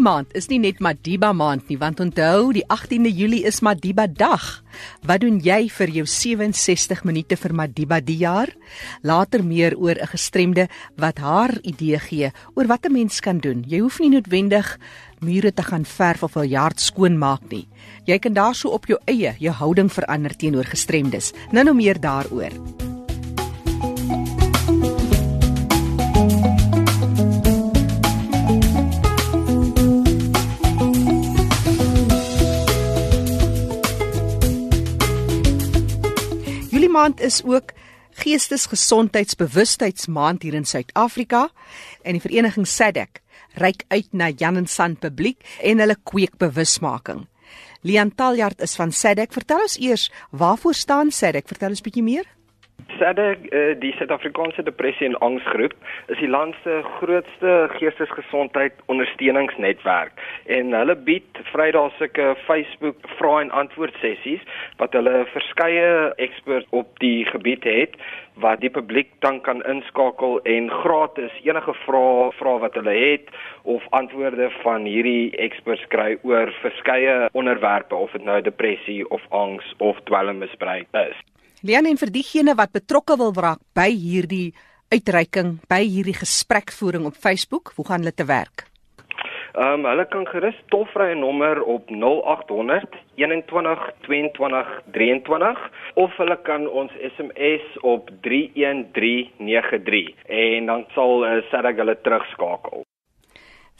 Julie maand is nie net Madiba maand nie, want onthou, die 18de Julie is Madiba dag. Wat doen jy vir jou 67 minute vir Madiba die jaar? Later meer oor 'n gestremde wat haar idee gee oor wat 'n mens kan doen. Jy hoef nie noodwendig mure te gaan verf of 'n yard skoonmaak nie. Jy kan daarso op jou eie jou houding verander teenoor gestremdes. Nou nou meer daaroor. Maand is ook Geestesgesondheidsbewustheidsmaand hier in Suid-Afrika en die vereniging SADC reik uit na Jan en San publiek en hulle kweek bewusmaking. Lian Taljard is van SADC. Vertel ons eers, waarvoor staan SADC? Vertel ons bietjie meer. SADC, uh, die Suid-Afrikaanse Depressie en Angsgroep, is die land se grootste geestesgesondheid ondersteuningsnetwerk en hulle bied Vrydag sulke Facebook vra en antwoord sessies wat hulle verskeie eksperts op die gebied het wat die publiek dan kan inskakel en gratis enige vrae vra wat hulle het of antwoorde van hierdie eksperts kry oor verskeie onderwerpe of dit nou depressie of angs of dwelmmisbruik is. Leon en vir diegene wat betrokke wil raak by hierdie uitreiking, by hierdie gesprekvoering op Facebook, hoe gaan hulle te werk? Ehm um, hulle kan gerus tolvrye nommer op 0800 21 22 23 of hulle kan ons SMS op 31393 en dan sal uh, Sadag hulle terugskakel.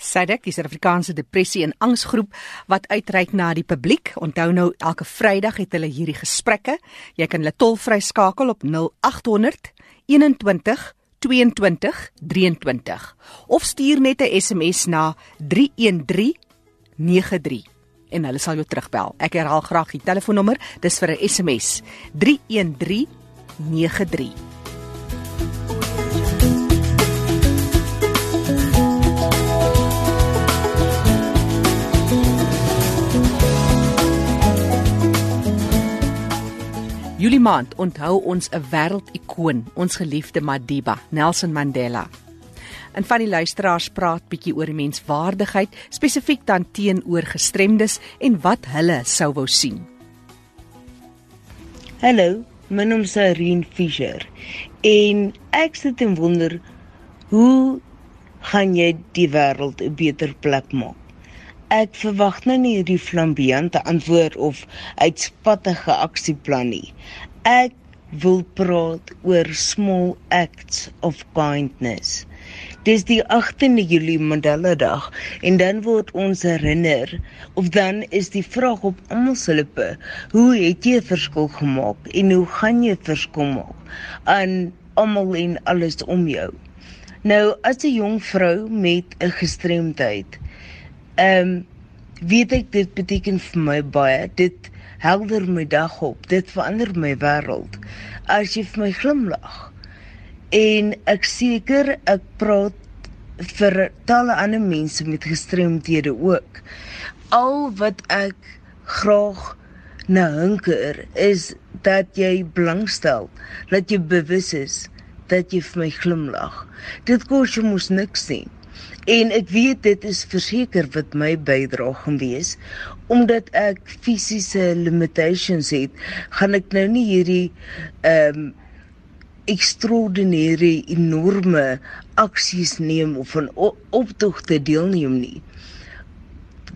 SADC, die Suid-Afrikaanse Depressie en Angsgroep wat uitreik na die publiek. Onthou nou elke Vrydag het hulle hierdie gesprekke. Jy kan hulle tolvry skakel op 0800 21 22 23 of stuur net 'n SMS na 31393 en hulle sal jou terugbel. Ek herhaal graag die telefoonnommer. Dis vir 'n SMS. 31393 Julie maand onthou ons 'n wêreldikoon, ons geliefde Madiba, Nelson Mandela. En van die luisteraars praat bietjie oor menswaardigheid, spesifiek dan teenoor gestremdes en wat hulle sou wou sien. Hallo, my naam is Irene Fischer en ek sit en wonder hoe gaan jy die wêreld 'n beter plek maak? Ek verwag nou nie hierdie flamboyante antwoord of uitspattige aksieplan nie. Ek wil praat oor small acts of kindness. Dis die 18de Julie Mandela Dag en dan word ons herinner of dan is die vraag op almal se lippe, hoe het jy 'n verskil gemaak en hoe gaan jy verskil maak aan almal en alles om jou? Nou as 'n jong vrou met 'n gestremdheid Ehm um, weet ek dit beteken vir my baie. Dit helder my dag op. Dit verander my wêreld. As jy vir my glimlag. En ek seker ek praat vir talle ander mense met gestremdhede ook. Al wat ek graag na hunker is dat jy belangstel, dat jy bewus is dat jy vir my glimlag. Dit kos jy mos niks sien. En ek weet dit is verseker wat my bydrae gaan wees omdat ek fisiese limitations het, gaan ek nou nie hierdie ehm um, extraordinêre enorme aksies neem of van optogte deelneem nie.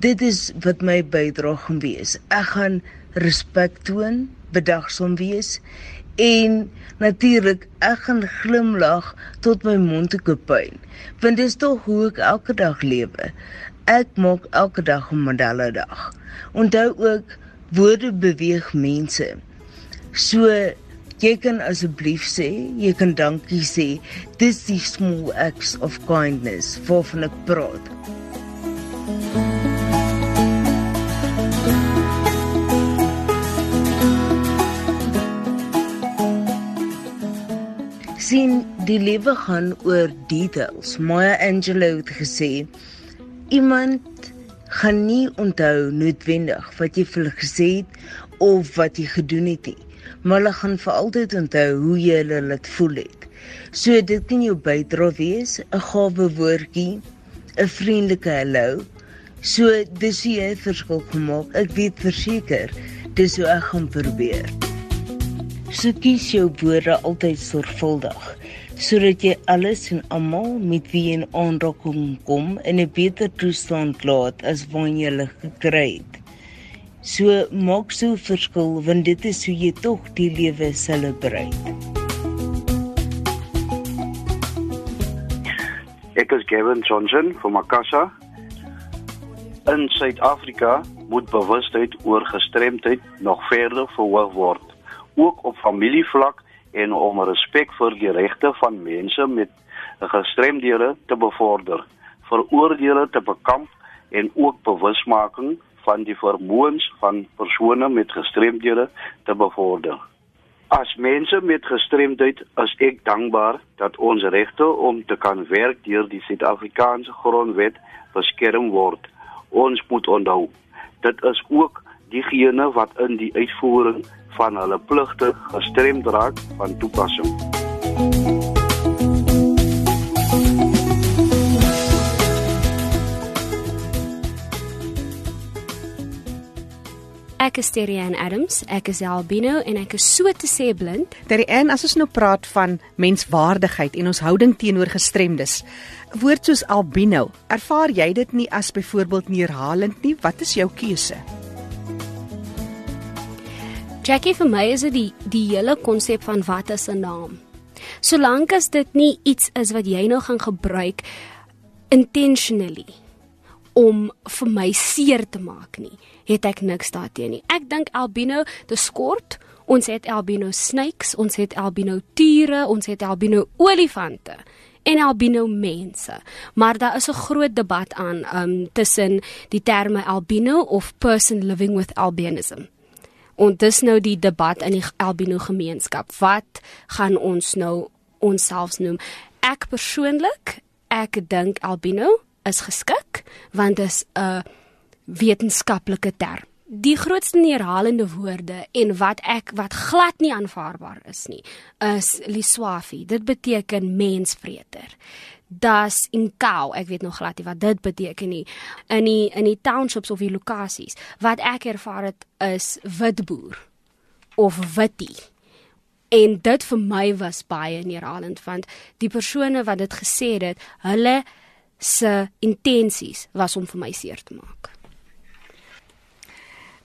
Dit is wat my bydrae gaan wees. Ek gaan respek toon, bedagsaam wees en natuurlik ek gaan glimlag tot my mond te kopyn want dit is tog hoe ek elke dag lewe. Ek maak elke dag 'n Mandela dag onthou ook woorde beweeg mense. So jy kan asseblief sê jy kan dankie sê dis die small acts of kindness waarvan ek praat sien die lewe gaan oor details. Maya Angelou het gesê iemand gaan nie onthou noodwendig wat jy vir hulle gesê het of wat jy gedoen het nie, maar hulle gaan vir altyd onthou hoe jy hulle laat voel het. So dit kan jou bydra wees, 'n gawe woordjie, 'n vriendelike hallo. So dis jy 'n verskil gemaak. Ek weet verseker dis hoe ek gaan probeer. So kies jou woorde altyd sorgvuldig sodat jy alles en almal met wie jy in aanraking kom in 'n beter toestand laat as wanneer jy hulle gekry het. So maak so verskil want dit is hoe jy tog die lewe selebreer. Ek is Gavin Johnson van Makassa. In Suid-Afrika moet bewustheid oor gestremdheid nog verder verhoog word, ook op familievlak en om respek vir die regte van mense met gestremdhede te bevorder, veroordeelde te bekamp en ook bewusmaking van die vermoëns van persone met gestremdhede te bevorder. As mense met gestremdheid is ek dankbaar dat ons regte om te kan werk deur die Suid-Afrikaanse Grondwet beskerm word. Ons moet onthou, dit is ook diegene wat in die uitvoering van hulle pligte gestremd raak van toepassing. Ek is Terian Adams, ek is albino en ek is so te sê blind. Terian, as ons nou praat van menswaardigheid en ons houding teenoor gestremdes, woord soos albino, ervaar jy dit nie as byvoorbeeld neerhalend nie? Wat is jou keuse? Jackie vir my is dit die die hele konsep van wat is 'n naam. Solank as dit nie iets is wat jy nou gaan gebruik intentionally om vir my seer te maak nie, het ek niks daarteen nie. Ek dink albino, dis kort. Ons het albino snakes, ons het albino tiere, ons het albino olifante en albino mense. Maar daar is 'n groot debat aan um tussen die terme albino of person living with albinism. En dis nou die debat in die albino gemeenskap. Wat gaan ons nou onsself noem? Ek persoonlik, ek dink albino is geskik want dit is 'n wetenskaplike term. Die grootste neerhalende woorde en wat ek wat glad nie aanvaarbaar is nie, is liswafi. Dit beteken mensvreter das in kou. Ek weet nog glad nie wat dit beteken nie. In die in die townships of die lokasies wat ek ervaar het is witboer of witty. En dit vir my was baie neerhalend want die persone wat dit gesê het hulle se intensies was om vir my seer te maak.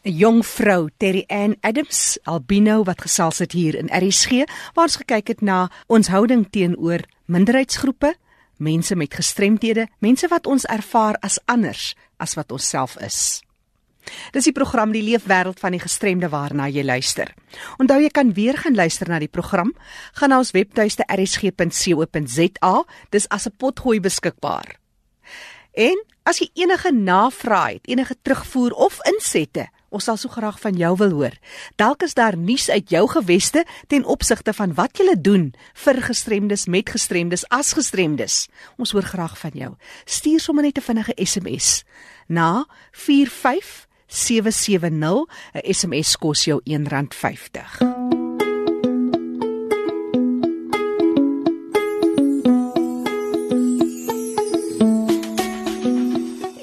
'n jong vrou Terry Ann Adams albino wat gesels het hier in RSG waar ons gekyk het na ons houding teenoor minderheidsgroepe mense met gestremthede, mense wat ons ervaar as anders as wat ons self is. Dis die program Die Leefwêreld van die Gestremde waarna jy luister. Onthou jy kan weer gaan luister na die program, gaan na ons webtuiste rsg.co.za, dis as 'n potgooi beskikbaar. En as jy enige navrae het, enige terugvoer of insette, Ons sal so graag van jou wil hoor. Dalk is daar nuus uit jou geweste ten opsigte van wat jy doen vir gestremdes met gestremdes as gestremdes. Ons hoor graag van jou. Stuur sommer net 'n vinnige SMS na 45770. 'n SMS kos jou R1.50.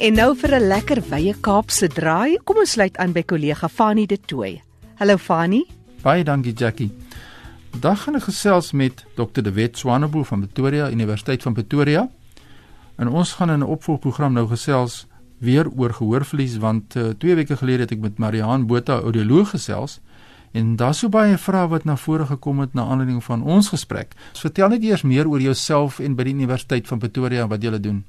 En nou vir 'n lekker wye Kaapse draai, kom ons sluit aan by kollega Fanie De Tooy. Hallo Fanie. Baie dankie Jackie. Vandag gaan ek gesels met Dr. De Wet Swanepoel van Pretoria Universiteit van Pretoria. En ons gaan in 'n opvolgprogram nou gesels weer oor gehoorverlies want 2 uh, weke gelede het ek met Mariaan Botha audioloog gesels en daar's so baie vrae wat na vore gekom het na aanleiding van ons gesprek. So vertel net eers meer oor jouself en by die Universiteit van Pretoria wat jy doen.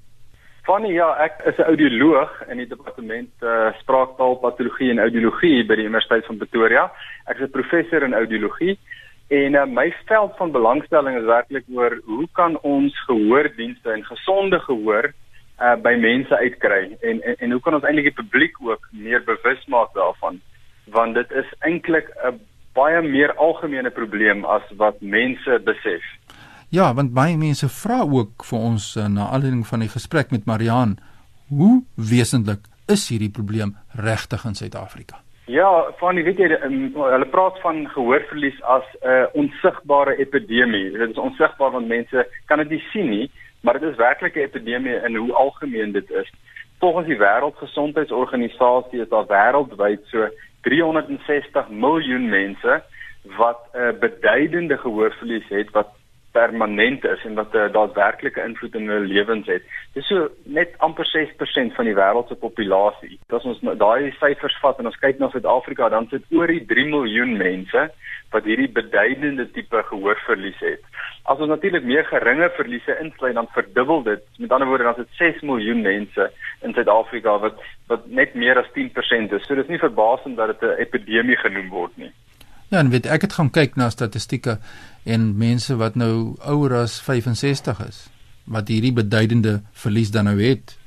Fanny, ja, ek is 'n audioloog in die departement uh, spraaktaalpatologie en audiologie by die Universiteit van Pretoria. Ek is 'n professor in audiologie en uh, my veld van belangstelling is werklik oor hoe kan ons gehoordienste en gesonde gehoor uh, by mense uitkry en, en en hoe kan ons eintlik die publiek ook meer bewus maak daarvan want dit is eintlik 'n baie meer algemene probleem as wat mense besef. Ja, want baie mense vra ook vir ons uh, na aanleiding van die gesprek met Mariaan, hoe wesentlik is hierdie probleem regtig in Suid-Afrika? Ja, van die weet jy, um, hulle praat van gehoorverlies as 'n uh, onsigbare epidemie. Dit is onsigbaar want mense kan dit nie sien nie, maar dit is werklik 'n epidemie en hoe algemeen dit is. Volgens die Wêreldgesondheidsorganisasie is daar wêreldwyd so 360 miljoen mense wat 'n uh, beduidende gehoorverlies het wat permanent is en wat 'n uh, daadwerklike invloed in hulle lewens het. Dis so net amper 6% van die wêreld se populasie. As ons daai syfers vat en ons kyk na Suid-Afrika, dan sit oor die 3 miljoen mense wat hierdie beduidende tipe gehoorverlies het. As ons natuurlik meer geringe verliese insluit, dan verdubbel dit. Met ander woorde, dan is dit 6 miljoen mense in Suid-Afrika wat wat net meer as 10% is. So dis nie verbasend dat dit 'n epidemie genoem word nie. Ja, en weet ek het gaan kyk na statistieke en mense wat nou ouer as 65 is wat hierdie beduidende verlies dan nou het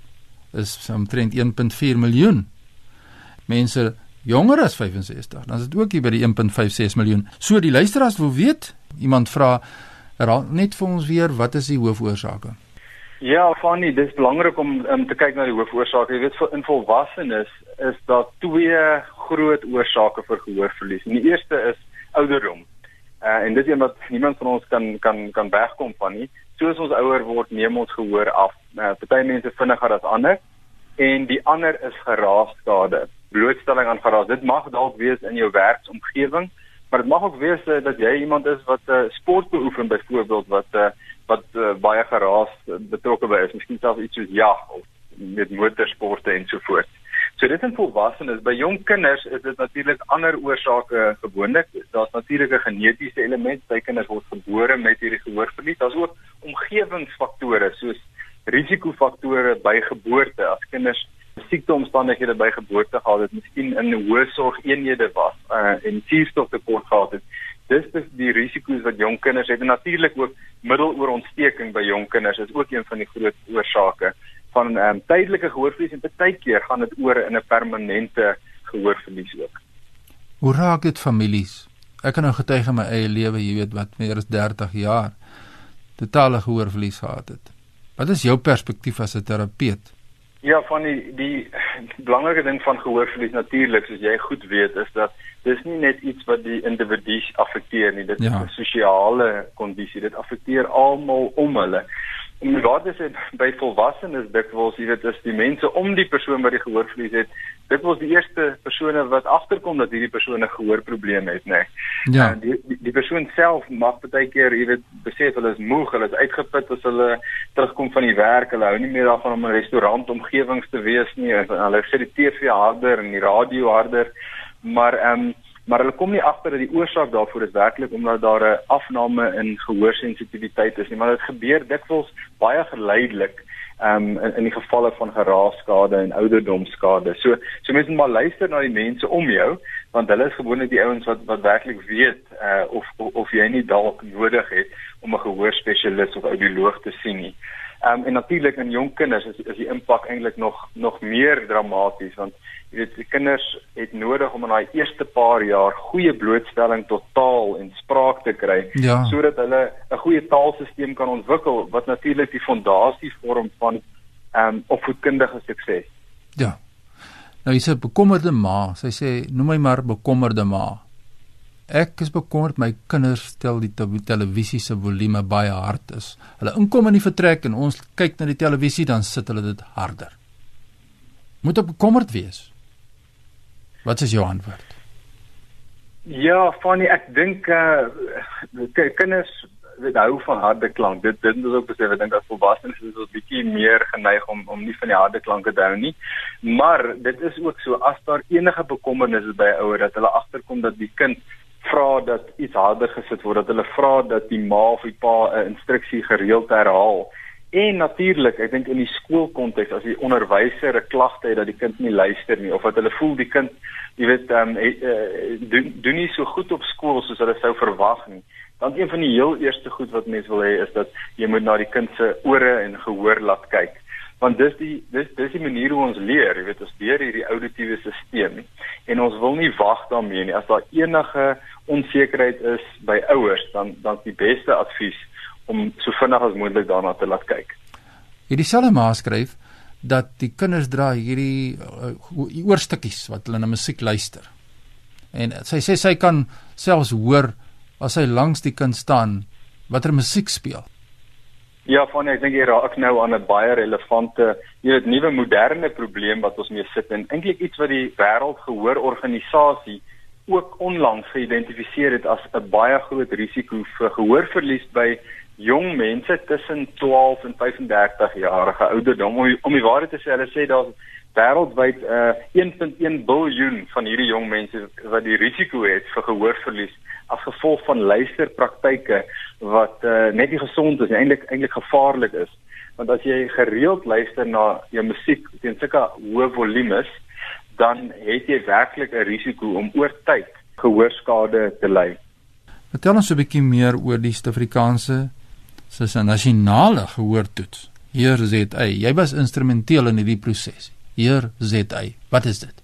is omtrent 1.4 miljoen. Mense jonger as 65, dan is dit ook hier by die 1.56 miljoen. So die luisteraars wil weet, iemand vra net vir ons weer wat is die hoofoorsake? Ja, Fanny, dis belangrik om um, te kyk na die hoofoorsake. Jy weet in volwassenes is daar twee groot oorsake vir gehoorverlies. Die eerste is ouderdom. Uh, en dit is wat niemand van ons kan kan kan wegkom van nie. Soos ons ouer word, neem ons gehoor af. Uh, Party mense vinniger as ander en die ander is geraasskade. Blootstelling aan geraas. Dit mag dalk wees in jou werksomgewing, maar dit mag ook wees uh, dat jy iemand is wat uh, sport beoefen byvoorbeeld wat uh, wat uh, baie geraas betrokke by is, miskien selfs iets soos jag of met motorsporte en so voort. So dit in volwassenes, by jong kinders is dit natuurlik ander oorsake gewoonlik. Daar's natuurlik 'n genetiese element, baie kinders word gebore met hierdie gehoorverlies. Daar's ook omgewingsfaktore soos risikofaktore by geboorte. As kinders siekteomstandighede by geboorte gehad het, miskien in hoë sorg eenhede was uh, en suurstoftekort gehad het. Dis dis die risiko's wat jong kinders het en natuurlik ook middeloorontsteking by jong kinders is ook een van die groot oorsake van ehm um, tydelike gehoorverlies en baie keer gaan dit oor in 'n permanente gehoorverlies ook. Hoe raak dit families? Ek kan nou getuig in my eie lewe, jy weet wat meer as 30 jaar totale gehoorverlies gehad het. Wat is jou perspektief as 'n terapeut? Ja, van die die belangrike ding van gehoorverlies natuurlik, soos jy goed weet, is dat dis nie net iets wat die individu affekteer nie, dit ja. is 'n sosiale kondisie. Dit affekteer almal om hulle. En wat is dit by volwassenes dikwels, jy weet, is die mense om die persoon wat die gehoorverlies het, dit was die eerste persone wat agterkom dat hierdie persoon 'n gehoorprobleem het, nê. Nee. Ja. Die, die die persoon self mag baie keer, jy weet, besef hulle is moeg, hulle is uitgeput as hulle terugkom van die werk, hulle hou nie meer daarvan om 'n restaurant omgewings te wees nie, hulle sit die TV harder en die radio harder, maar ehm um, maar hulle kom nie agter dat die oorsaak daarvoor is werklik omdat daar 'n afname in gehoorsensitiwiteit is nie, maar dit gebeur dikwels baie geleidelik um, in in die gevalle van geraasskade en ouderdomsskade. So so mense moet maar luister na die mense om jou want hulle is gewoonlik die ouens wat wat werklik weet uh, of, of of jy nie dalk nodig het om 'n gehoorspesialis of audioloog te sien nie. Um, en natuurlik in jong kinders is is die impak eintlik nog nog meer dramaties want jy weet die kinders het nodig om in daai eerste paar jaar goeie blootstelling tot taal en spraak te kry ja. sodat hulle 'n goeie taalstelsel kan ontwikkel wat natuurlik die fondasie vorm van ehm um, opvoedkundige sukses. Ja. Nou jy sê bekommerde ma, sy sê noem my maar bekommerde ma. Ek is bekommerd my kinders stel die televisie se volume baie hard is. Hulle inkom in die vertrek en ons kyk na die televisie dan sit hulle dit harder. Moet op bekommerd wees. Wat is jou antwoord? Ja, Fanny, ek dink uh kinders weet hou van harde klank. Dit dit is ook besef ek dink as volwassenes is ons bietjie meer geneig om om nie van die harde klanke te hou nie. Maar dit is ook so as daar enige bekommernisse by ouers dat hulle agterkom dat die kind vra dat iets harder gesit word, dat hulle vra dat die ma of die pa 'n instruksie gereeld herhaal En natuurlik, ek dink in die skoolkonteks as die onderwyser 'n klagte het dat die kind nie luister nie of dat hulle voel die kind, jy weet, ehm um, uh, doen doen nie so goed op skool soos hulle sou verwag nie. Dan een van die heel eerste goed wat mense wil hê is dat jy moet na die kind se ore en gehoor laat kyk. Want dis die dis dis die manier hoe ons leer, jy weet, ons leer hierdie auditiewe stelsel en ons wil nie wag daarmee nie. As daar enige onsekerheid is by ouers, dan dan die beste advies om so vinnig as moontlik daarna te laat kyk. Hierdie selfe ma skryf dat die kinders dra hierdie uh, oorstukkies wat hulle na musiek luister. En sy sê sy kan selfs hoor as hy langs die kind staan watter musiek speel. Ja, van ek dink jy raak nou aan 'n baie relevante, jy weet, nuwe moderne probleem wat ons mee sit en eintlik iets wat die Wêreldgehoororganisasie ook onlangs geïdentifiseer het as 'n baie groot risiko vir gehoorverlies by jong mense tussen 12 en 35 jarige ouderdom. Om, om die waarheid te sê, hulle sê daar's wêreldwyd uh, 1.1 biljoen van hierdie jong mense wat die risiko het vir gehoorverlies as gevolg van luisterpraktyke wat uh, net nie gesond is en eintlik eintlik gevaarlik is. Want as jy gereeld luister na jou musiek teen sulke hoë volumes, dan het jy werklik 'n risiko om oor tyd gehoorskade te ly. Vertel ons 'n bietjie meer oor die Suid-Afrikaanse se nasionale gehoortoets. Hier ZA, jy was instrumenteel in hierdie proses. Hier ZA, wat is dit?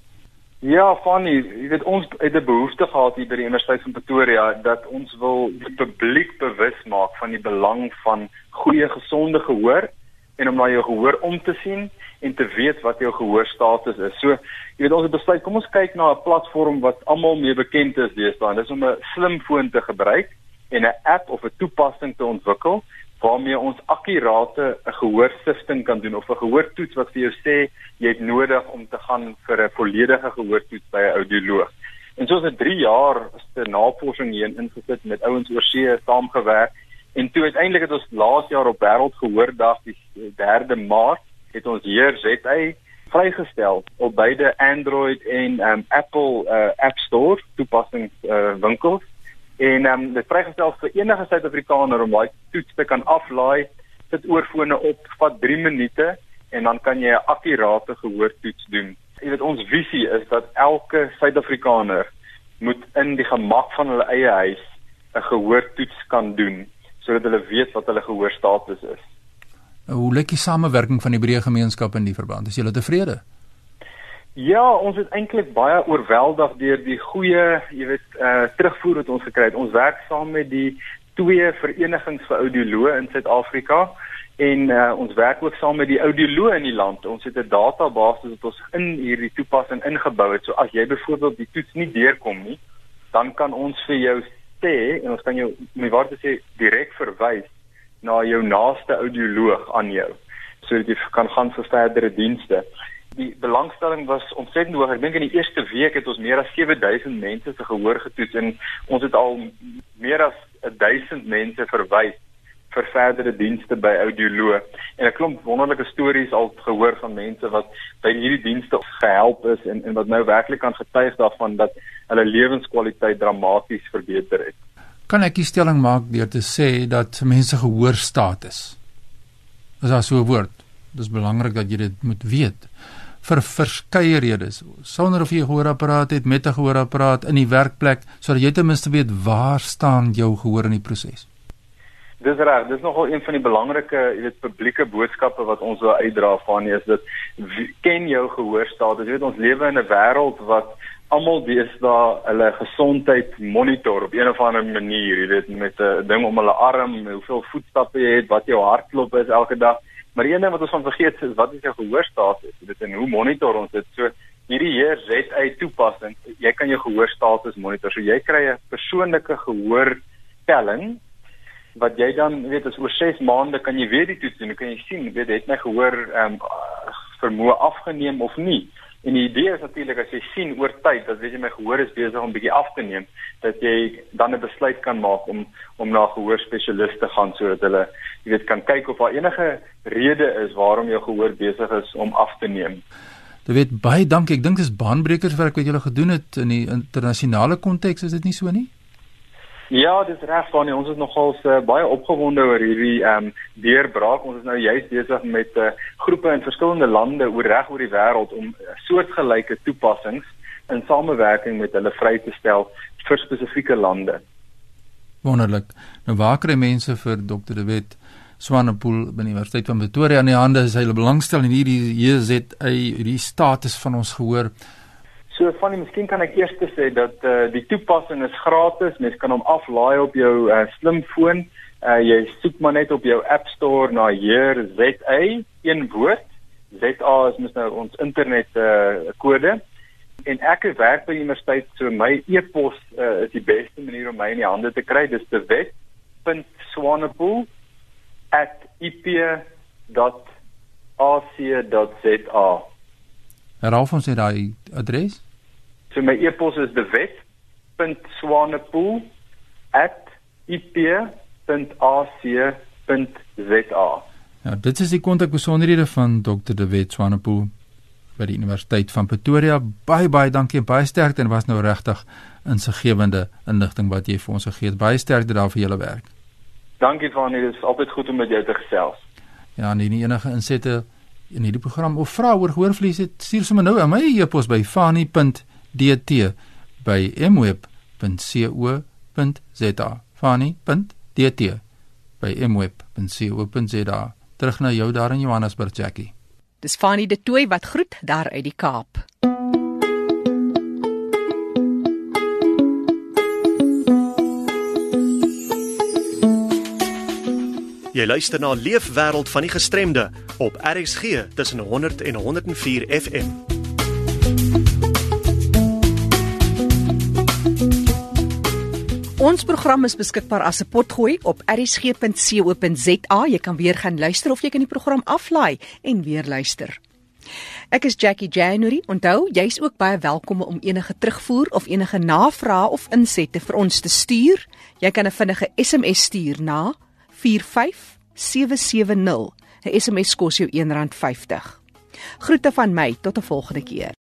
Ja, Fanny, jy weet ons het 'n behoefte gehad hier by die Universiteit van Pretoria dat ons wil die publiek bewus maak van die belang van goeie gesonde gehoor en om na jou gehoor om te sien en te weet wat jou gehoorstatus is. So, jy weet ons het besluit kom ons kyk na 'n platform wat almal mee bekend is deesdae. Dis om 'n slimfoon te gebruik en 'n app of 'n toepassing te ontwikkel waarmee ons akkurate 'n gehoorsifting kan doen of 'n gehoortoets wat vir jou sê jy het nodig om te gaan vir 'n volledige gehoortoets by 'n audioloog. En soos 'n 3 jaar se navorsing hierin ingesit met ouens oor see saamgewerk en toe uiteindelik het ons laas jaar op wêreldgehoordag die 3de Maart het ons hier ZA vrygestel op beide Android en um, Apple uh, App Store toepassings uh, winkels en um, dit vrygestel vir enige Suid-Afrikaner om daai toets te kan aflaai, sit oorfone op, vat 3 minute en dan kan jy 'n akkurate gehoortoets doen. Jy weet ons visie is dat elke Suid-Afrikaner moet in die gemak van hulle eie huis 'n gehoortoets kan doen sodat hulle weet wat hulle gehoorstatus is. Hoe lyk die samewerking van die breë gemeenskap in die verband? Is julle tevrede? Ja, ons is eintlik baie oorweldig deur die goeie, jy weet, uh terugvoer wat ons gekry het. Ons werk saam met die twee verenigings vir audioloë in Suid-Afrika en uh ons werk ook saam met die audioloë in die land. Ons het 'n database wat ons in hierdie toepassing ingebou het. So as jy byvoorbeeld die toets nie deurkom nie, dan kan ons vir jou sê en ons kan jou wat te sê direk verwys na jou naaste audioloog aan jou sodat jy kan gaan vir verdere dienste die belangstelling was ontsettend hoog. Ek dink in die eerste week het ons meer as 7000 mense se gehoor getoets en ons het al meer as 1000 mense verwys vir verdere dienste by audioloog. En 'n klomp wonderlike stories al gehoor van mense wat by hierdie dienste gehelp is en en wat nou werklik kan getuig daarvan dat hulle lewenskwaliteit dramaties verbeter het. Kan ek 'n stelling maak deur te sê dat mense gehoorstatus is as so 'n woord. Dis belangrik dat jy dit moet weet vir verskeie redes. Sonder of jy 'n gehoorapparaat het met 'n gehoorapparaat in die werkplek sodat jy ten minste weet waar staan jou gehoor in die proses. Dis reg, dis nogal een van die belangrike, jy weet, publieke boodskappe wat ons wil uitdra van is dat ken jou gehoorstaat. Jy weet ons lewe in 'n wêreld wat almal deesdae hulle gesondheid monitor op een of ander manier, jy weet, met 'n ding om hulle arm, hoeveel voetstappe jy het, wat jou hartklop is elke dag. Maar een ding wat ons van vergeet is wat is jou gehoorstatus? Dit en hoe monitor ons dit? So hierdie hier ZA toepassing, jy kan jou gehoorstatus monitor. So jy kry 'n persoonlike gehoortelling wat jy dan weet as oor 6 maande kan jy weer die toets doen. Dan kan jy sien, weet het my gehoor ehm um, vermoë afgeneem of nie. En die idee is natuurlik as jy sien oor tyd dat weet jy my gehoor is besig om bietjie af te neem, dat jy dan 'n besluit kan maak om om na 'n gehoorspesialist te gaan sodat hulle jy weet kan kyk of daar enige rede is waarom jou gehoor besig is om af te neem. Jy weet baie dankie. Ek dink dis baanbrekers werk wat julle gedoen het in die internasionale konteks, is dit nie so nie? Ja, dis reg van ons is nogal uh, baie opgewonde oor hierdie ehm um, deurbraak. Ons is nou juist besig met uh, groepe in verskillende lande oor reg oor die wêreld om soortgelyke toepassings in samewerking met hulle vry te stel vir spesifieke lande. Wonderlik. Nou waar kry mense vir Dr. De Wet Swanepoel by die Universiteit van Pretoria in die hande is hy belangstel in hierdie JZ hierdie status van ons gehoor. So van die miskien kan ek eers sê dat uh, die toepassing is gratis. Mens kan hom aflaai op jou uh, slimfoon. Uh, jy soek maar net op jou App Store na hier ZA een woord. ZA is mos nou ons internet uh, kode. En ek werk by universiteit so my e-pos uh, is die beste manier om my in die hande te kry. Dis te wet.swanepoel wet@ip.ac.za. Herhaal ons net daai adres. So my e-pos is dewet.swanepoel@ip.ac.za. Ja, dit is die kontakbesonderhede van Dr. De Wet Swanepoel by die Universiteit van Pretoria. Baie baie dankie en baie sterkte en was nou regtig insiggewende inligting wat jy vir ons gegee het. Baie sterkte daar vir julle werk. Dankie Fanie, dit is altyd goed om met jou te gesels. Ja, en nie enige insette in hierdie program of vra oor gehoorvlies het stuur sommer nou aan my e-pos by fanie.dt by mweb.co.za. fanie.dt by mweb.co.za terug na jou daar in Johannesburg Jackie. Dis Fanny de Tooi wat groet daar uit die Kaap. Jy luister na Leefwêreld van die Gestremde op RSG tussen 100 en 104 FM. Ons program is beskikbaar as 'n potgooi op rsg.co.za. Jy kan weer gaan luister of jy kan die program aflaai en weer luister. Ek is Jackie January. Onthou, jy's ook baie welkom om enige terugvoer of enige navrae of insette vir ons te stuur. Jy kan 'n vinnige SMS stuur na 45770. 'n SMS kos jou R1.50. Groete van my tot 'n volgende keer.